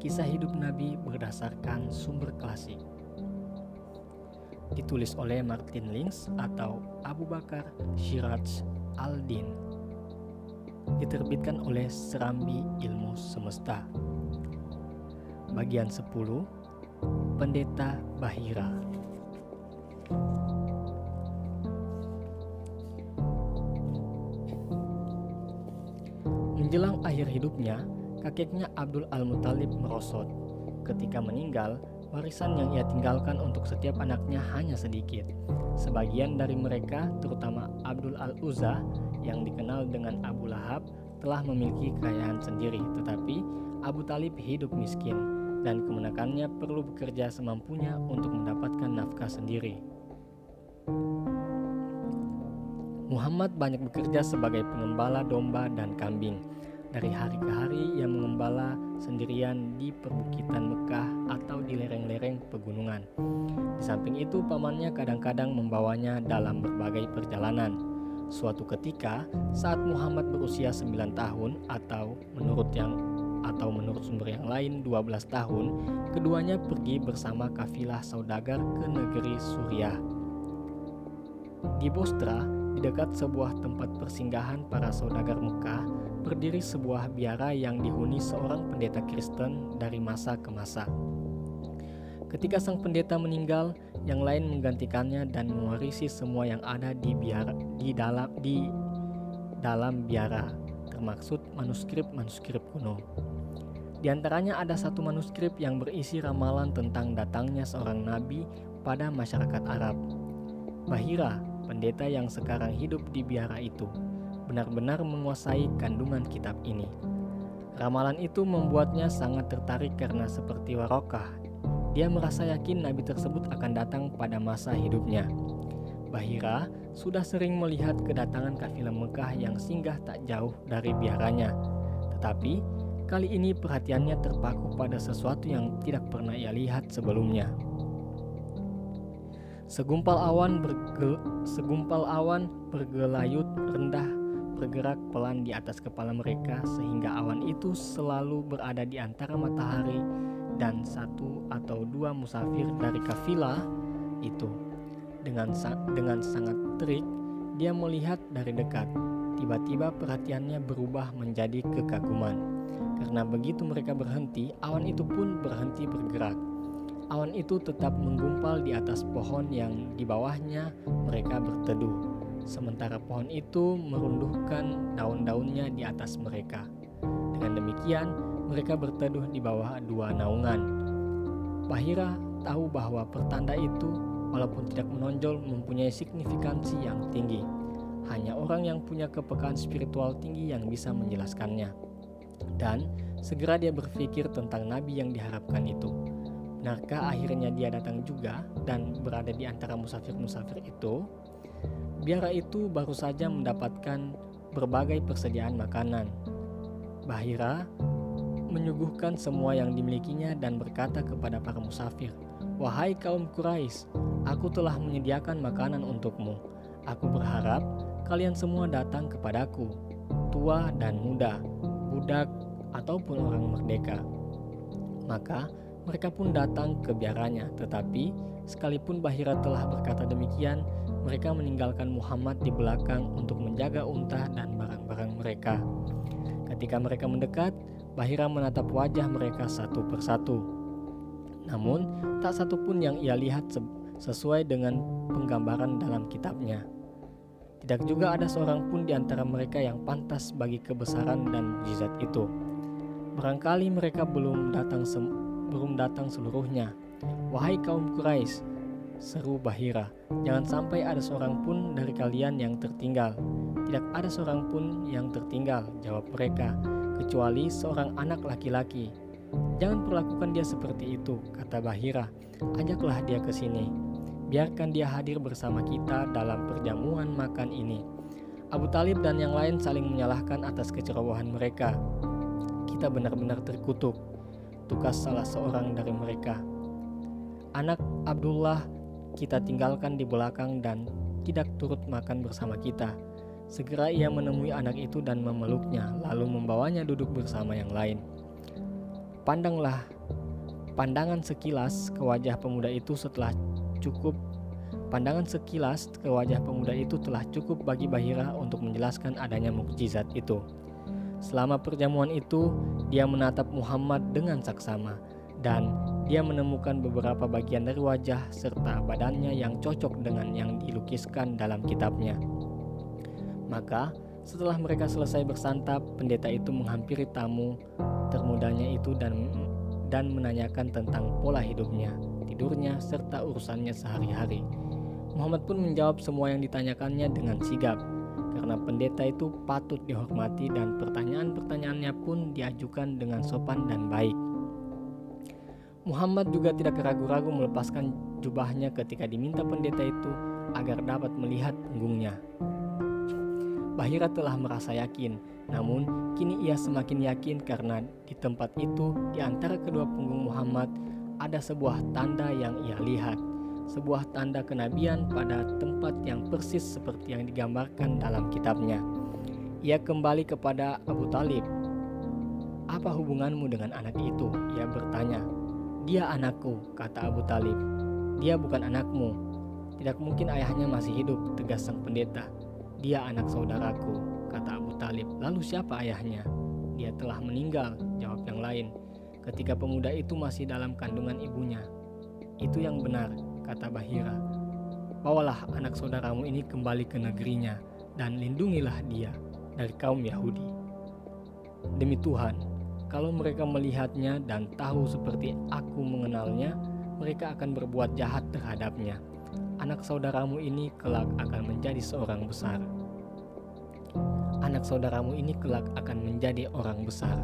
kisah hidup Nabi berdasarkan sumber klasik. Ditulis oleh Martin Links atau Abu Bakar Shiraj Al-Din. Diterbitkan oleh Serambi Ilmu Semesta. Bagian 10 Pendeta Bahira Menjelang akhir hidupnya, kakeknya Abdul Al-Muthalib merosot. Ketika meninggal, warisan yang ia tinggalkan untuk setiap anaknya hanya sedikit. Sebagian dari mereka, terutama Abdul Al-Uzza yang dikenal dengan Abu Lahab, telah memiliki kekayaan sendiri, tetapi Abu Talib hidup miskin dan kemenakannya perlu bekerja semampunya untuk mendapatkan nafkah sendiri. Muhammad banyak bekerja sebagai pengembala domba dan kambing. Dari hari ke hari ia mengembala sendirian di perbukitan Mekah atau di lereng-lereng pegunungan. Di samping itu pamannya kadang-kadang membawanya dalam berbagai perjalanan. Suatu ketika saat Muhammad berusia 9 tahun atau menurut yang atau menurut sumber yang lain 12 tahun, keduanya pergi bersama kafilah saudagar ke negeri Suriah. Di Bostra, di dekat sebuah tempat persinggahan para saudagar Mekah, berdiri sebuah biara yang dihuni seorang pendeta Kristen dari masa ke masa. Ketika sang pendeta meninggal, yang lain menggantikannya dan mewarisi semua yang ada di biara di dalam di dalam biara, termaksud manuskrip-manuskrip kuno. Di antaranya ada satu manuskrip yang berisi ramalan tentang datangnya seorang nabi pada masyarakat Arab. Bahira, pendeta yang sekarang hidup di biara itu, benar-benar menguasai kandungan kitab ini. Ramalan itu membuatnya sangat tertarik karena seperti Warokah, dia merasa yakin nabi tersebut akan datang pada masa hidupnya. Bahira sudah sering melihat kedatangan kafilah Mekah yang singgah tak jauh dari biaranya. Tetapi kali ini perhatiannya terpaku pada sesuatu yang tidak pernah ia lihat sebelumnya. Segumpal awan bergel, segumpal awan bergelayut rendah bergerak pelan di atas kepala mereka sehingga awan itu selalu berada di antara matahari dan satu atau dua musafir dari kafilah itu. Dengan sa dengan sangat terik, dia melihat dari dekat. Tiba-tiba perhatiannya berubah menjadi kekaguman. Karena begitu mereka berhenti, awan itu pun berhenti bergerak. Awan itu tetap menggumpal di atas pohon yang di bawahnya mereka berteduh sementara pohon itu merunduhkan daun-daunnya di atas mereka. Dengan demikian, mereka berteduh di bawah dua naungan. Bahira tahu bahwa pertanda itu, walaupun tidak menonjol, mempunyai signifikansi yang tinggi. Hanya orang yang punya kepekaan spiritual tinggi yang bisa menjelaskannya. Dan segera dia berpikir tentang nabi yang diharapkan itu. Benarkah akhirnya dia datang juga dan berada di antara musafir-musafir itu? Biara itu baru saja mendapatkan berbagai persediaan makanan. Bahira menyuguhkan semua yang dimilikinya dan berkata kepada para musafir, "Wahai kaum Quraisy, aku telah menyediakan makanan untukmu. Aku berharap kalian semua datang kepadaku, tua dan muda, budak ataupun orang merdeka." Maka mereka pun datang ke biaranya, tetapi sekalipun Bahira telah berkata demikian, mereka meninggalkan Muhammad di belakang untuk menjaga unta dan barang-barang mereka. Ketika mereka mendekat, Bahira menatap wajah mereka satu persatu. Namun, tak satu pun yang ia lihat sesuai dengan penggambaran dalam kitabnya. Tidak juga ada seorang pun di antara mereka yang pantas bagi kebesaran dan mujizat itu. Barangkali mereka belum datang belum datang seluruhnya. Wahai kaum Quraisy, seru Bahira. Jangan sampai ada seorang pun dari kalian yang tertinggal. Tidak ada seorang pun yang tertinggal, jawab mereka, kecuali seorang anak laki-laki. Jangan perlakukan dia seperti itu, kata Bahira. Ajaklah dia ke sini. Biarkan dia hadir bersama kita dalam perjamuan makan ini. Abu Talib dan yang lain saling menyalahkan atas kecerobohan mereka. Kita benar-benar terkutuk. Tugas salah seorang dari mereka. Anak Abdullah kita tinggalkan di belakang dan tidak turut makan bersama kita. Segera ia menemui anak itu dan memeluknya, lalu membawanya duduk bersama yang lain. Pandanglah pandangan sekilas ke wajah pemuda itu setelah cukup Pandangan sekilas ke wajah pemuda itu telah cukup bagi Bahira untuk menjelaskan adanya mukjizat itu. Selama perjamuan itu, dia menatap Muhammad dengan saksama dan dia menemukan beberapa bagian dari wajah serta badannya yang cocok dengan yang dilukiskan dalam kitabnya. Maka, setelah mereka selesai bersantap, pendeta itu menghampiri tamu termudanya itu dan dan menanyakan tentang pola hidupnya, tidurnya, serta urusannya sehari-hari. Muhammad pun menjawab semua yang ditanyakannya dengan sigap, karena pendeta itu patut dihormati dan pertanyaan-pertanyaannya pun diajukan dengan sopan dan baik. Muhammad juga tidak ragu-ragu melepaskan jubahnya ketika diminta pendeta itu agar dapat melihat punggungnya. Bahira telah merasa yakin, namun kini ia semakin yakin karena di tempat itu di antara kedua punggung Muhammad ada sebuah tanda yang ia lihat sebuah tanda kenabian pada tempat yang persis seperti yang digambarkan dalam kitabnya. Ia kembali kepada Abu Talib. Apa hubunganmu dengan anak itu? Ia bertanya. Dia anakku, kata Abu Talib. Dia bukan anakmu. Tidak mungkin ayahnya masih hidup, tegas sang pendeta. Dia anak saudaraku, kata Abu Talib. Lalu siapa ayahnya? Dia telah meninggal, jawab yang lain. Ketika pemuda itu masih dalam kandungan ibunya. Itu yang benar, kata Bahira. Bawalah anak saudaramu ini kembali ke negerinya dan lindungilah dia dari kaum Yahudi. Demi Tuhan, kalau mereka melihatnya dan tahu seperti aku mengenalnya, mereka akan berbuat jahat terhadapnya. Anak saudaramu ini kelak akan menjadi seorang besar. Anak saudaramu ini kelak akan menjadi orang besar.